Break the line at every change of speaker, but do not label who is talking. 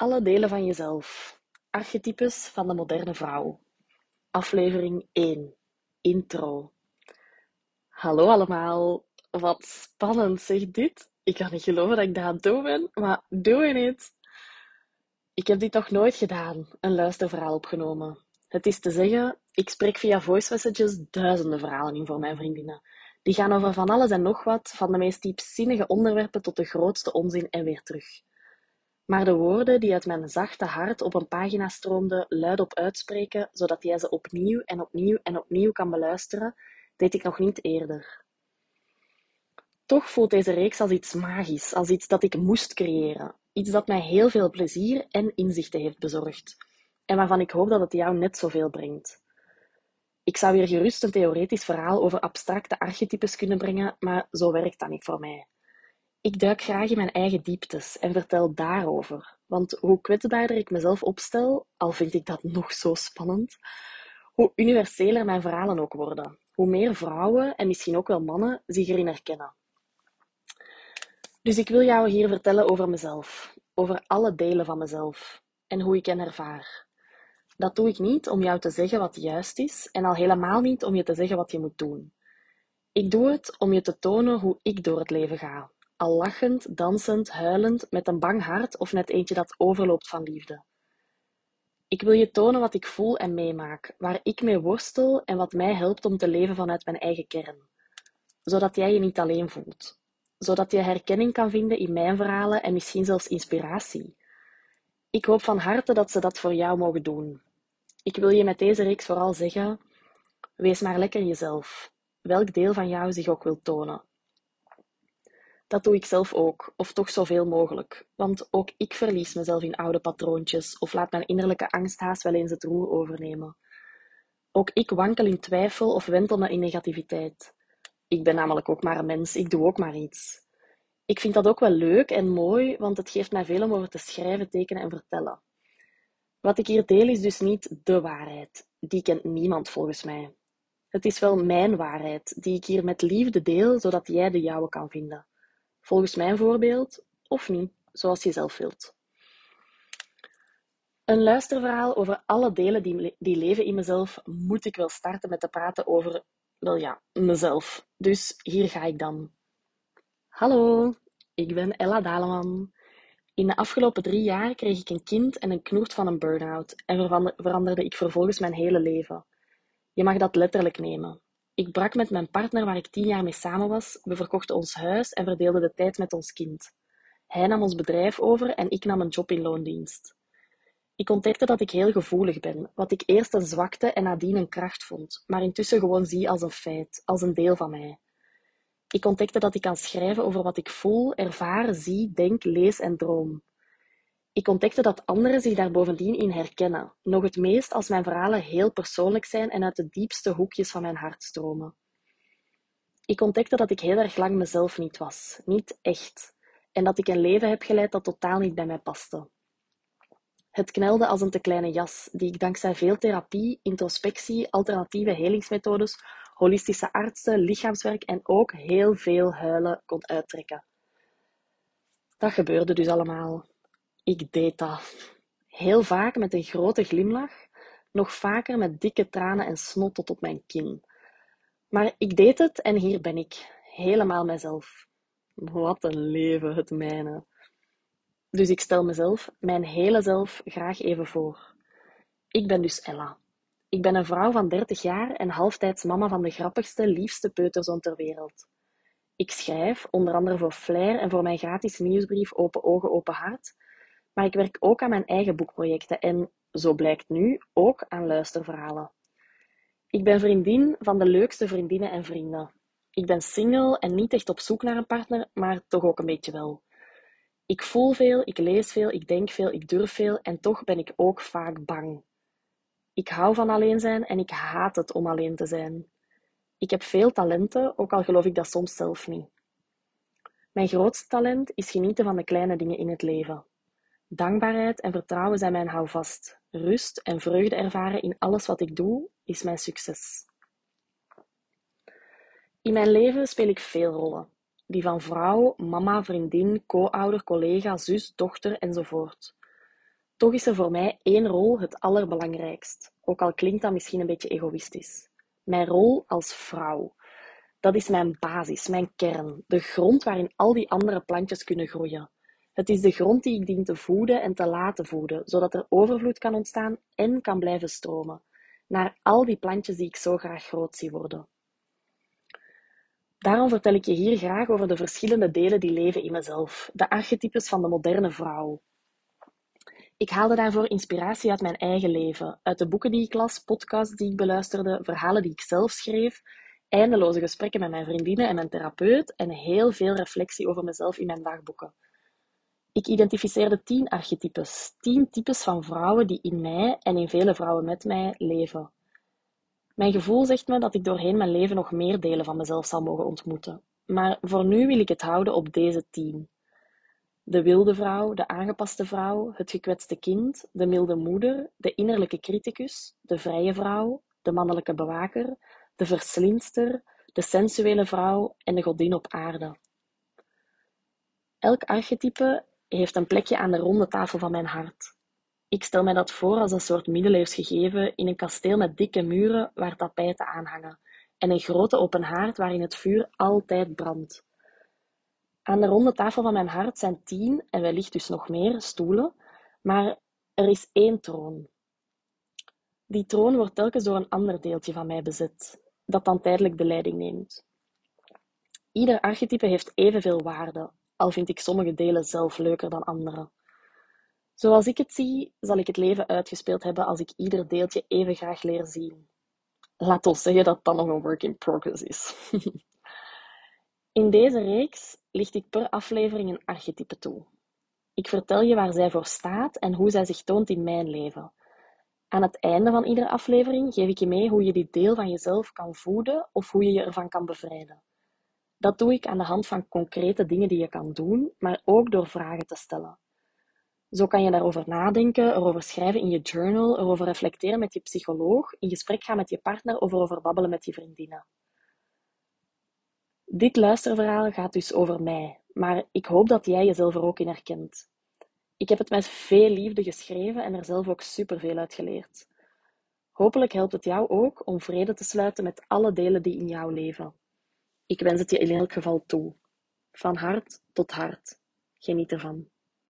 Alle delen van jezelf. Archetypes van de moderne vrouw. Aflevering 1. Intro. Hallo allemaal. Wat spannend zeg dit. Ik kan niet geloven dat ik dat aan het doen ben, maar doing it. Ik heb dit nog nooit gedaan, een luisterverhaal opgenomen. Het is te zeggen, ik spreek via voice messages duizenden verhalen in voor mijn vriendinnen. Die gaan over van alles en nog wat, van de meest diepzinnige onderwerpen tot de grootste onzin en weer terug. Maar de woorden die uit mijn zachte hart op een pagina stroomden luidop uitspreken, zodat jij ze opnieuw en opnieuw en opnieuw kan beluisteren, deed ik nog niet eerder. Toch voelt deze reeks als iets magisch, als iets dat ik moest creëren. Iets dat mij heel veel plezier en inzichten heeft bezorgd. En waarvan ik hoop dat het jou net zoveel brengt. Ik zou hier gerust een theoretisch verhaal over abstracte archetypes kunnen brengen, maar zo werkt dat niet voor mij. Ik duik graag in mijn eigen dieptes en vertel daarover, want hoe kwetsbaarder ik mezelf opstel, al vind ik dat nog zo spannend, hoe universeler mijn verhalen ook worden, hoe meer vrouwen en misschien ook wel mannen zich erin herkennen. Dus ik wil jou hier vertellen over mezelf, over alle delen van mezelf en hoe ik hen ervaar. Dat doe ik niet om jou te zeggen wat juist is en al helemaal niet om je te zeggen wat je moet doen. Ik doe het om je te tonen hoe ik door het leven ga, al lachend, dansend, huilend, met een bang hart of net eentje dat overloopt van liefde. Ik wil je tonen wat ik voel en meemaak, waar ik mee worstel en wat mij helpt om te leven vanuit mijn eigen kern, zodat jij je niet alleen voelt, zodat je herkenning kan vinden in mijn verhalen en misschien zelfs inspiratie. Ik hoop van harte dat ze dat voor jou mogen doen. Ik wil je met deze reeks vooral zeggen: wees maar lekker jezelf, welk deel van jou zich ook wil tonen. Dat doe ik zelf ook, of toch zoveel mogelijk, want ook ik verlies mezelf in oude patroontjes of laat mijn innerlijke angsthaas wel eens het roer overnemen. Ook ik wankel in twijfel of wentel me in negativiteit. Ik ben namelijk ook maar een mens, ik doe ook maar iets. Ik vind dat ook wel leuk en mooi, want het geeft mij veel om over te schrijven, tekenen en vertellen. Wat ik hier deel is dus niet de waarheid. Die kent niemand volgens mij. Het is wel mijn waarheid, die ik hier met liefde deel, zodat jij de jouwe kan vinden. Volgens mijn voorbeeld, of niet, zoals je zelf wilt. Een luisterverhaal over alle delen die, die leven in mezelf moet ik wel starten met te praten over, wel ja, mezelf. Dus hier ga ik dan. Hallo, ik ben Ella Daleman. In de afgelopen drie jaar kreeg ik een kind en een knoert van een burn-out en veranderde ik vervolgens mijn hele leven. Je mag dat letterlijk nemen. Ik brak met mijn partner waar ik tien jaar mee samen was, we verkochten ons huis en verdeelden de tijd met ons kind. Hij nam ons bedrijf over en ik nam een job in loondienst. Ik ontdekte dat ik heel gevoelig ben, wat ik eerst een zwakte en nadien een kracht vond, maar intussen gewoon zie als een feit, als een deel van mij. Ik ontdekte dat ik kan schrijven over wat ik voel, ervaar, zie, denk, lees en droom. Ik ontdekte dat anderen zich daar bovendien in herkennen, nog het meest als mijn verhalen heel persoonlijk zijn en uit de diepste hoekjes van mijn hart stromen. Ik ontdekte dat ik heel erg lang mezelf niet was, niet echt, en dat ik een leven heb geleid dat totaal niet bij mij paste. Het knelde als een te kleine jas, die ik dankzij veel therapie, introspectie, alternatieve helingsmethodes, holistische artsen, lichaamswerk en ook heel veel huilen kon uittrekken. Dat gebeurde dus allemaal. Ik deed dat. Heel vaak met een grote glimlach, nog vaker met dikke tranen en snot tot op mijn kin. Maar ik deed het en hier ben ik, helemaal mijzelf. Wat een leven, het mijne. Dus ik stel mezelf, mijn hele zelf, graag even voor. Ik ben dus Ella. Ik ben een vrouw van 30 jaar en halftijds mama van de grappigste, liefste peuterzoon ter wereld. Ik schrijf, onder andere voor Flair en voor mijn gratis nieuwsbrief Open Ogen, Open Hart, maar ik werk ook aan mijn eigen boekprojecten en, zo blijkt nu, ook aan luisterverhalen. Ik ben vriendin van de leukste vriendinnen en vrienden. Ik ben single en niet echt op zoek naar een partner, maar toch ook een beetje wel. Ik voel veel, ik lees veel, ik denk veel, ik durf veel en toch ben ik ook vaak bang. Ik hou van alleen zijn en ik haat het om alleen te zijn. Ik heb veel talenten, ook al geloof ik dat soms zelf niet. Mijn grootste talent is genieten van de kleine dingen in het leven. Dankbaarheid en vertrouwen zijn mijn houvast. Rust en vreugde ervaren in alles wat ik doe, is mijn succes. In mijn leven speel ik veel rollen. Die van vrouw, mama, vriendin, co-ouder, collega, zus, dochter enzovoort. Toch is er voor mij één rol het allerbelangrijkst, ook al klinkt dat misschien een beetje egoïstisch. Mijn rol als vrouw. Dat is mijn basis, mijn kern, de grond waarin al die andere plantjes kunnen groeien. Het is de grond die ik dien te voeden en te laten voeden, zodat er overvloed kan ontstaan en kan blijven stromen, naar al die plantjes die ik zo graag groot zie worden. Daarom vertel ik je hier graag over de verschillende delen die leven in mezelf, de archetypes van de moderne vrouw. Ik haalde daarvoor inspiratie uit mijn eigen leven, uit de boeken die ik las, podcasts die ik beluisterde, verhalen die ik zelf schreef, eindeloze gesprekken met mijn vriendinnen en mijn therapeut en heel veel reflectie over mezelf in mijn dagboeken. Ik identificeerde tien archetypes, tien types van vrouwen die in mij en in vele vrouwen met mij leven. Mijn gevoel zegt me dat ik doorheen mijn leven nog meer delen van mezelf zal mogen ontmoeten. Maar voor nu wil ik het houden op deze tien. De wilde vrouw, de aangepaste vrouw, het gekwetste kind, de milde moeder, de innerlijke criticus, de vrije vrouw, de mannelijke bewaker, de verslindster, de sensuele vrouw en de godin op aarde. Elk archetype heeft een plekje aan de ronde tafel van mijn hart. Ik stel mij dat voor als een soort middeleeuws gegeven in een kasteel met dikke muren waar tapijten aan hangen en een grote open haard waarin het vuur altijd brandt. Aan de ronde tafel van mijn hart zijn tien, en wellicht dus nog meer, stoelen, maar er is één troon. Die troon wordt telkens door een ander deeltje van mij bezet, dat dan tijdelijk de leiding neemt. Ieder archetype heeft evenveel waarde, al vind ik sommige delen zelf leuker dan andere. Zoals ik het zie, zal ik het leven uitgespeeld hebben als ik ieder deeltje even graag leer zien. Laat ons zeggen dat dat nog een work in progress is. In deze reeks licht ik per aflevering een archetype toe. Ik vertel je waar zij voor staat en hoe zij zich toont in mijn leven. Aan het einde van iedere aflevering geef ik je mee hoe je dit deel van jezelf kan voeden of hoe je je ervan kan bevrijden. Dat doe ik aan de hand van concrete dingen die je kan doen, maar ook door vragen te stellen. Zo kan je daarover nadenken, erover schrijven in je journal, erover reflecteren met je psycholoog, in gesprek gaan met je partner of erover babbelen met je vriendinnen. Dit luisterverhaal gaat dus over mij, maar ik hoop dat jij jezelf er ook in herkent. Ik heb het met veel liefde geschreven en er zelf ook superveel uit geleerd. Hopelijk helpt het jou ook om vrede te sluiten met alle delen die in jou leven. Ik wens het je in elk geval toe. Van hart tot hart. Geniet ervan.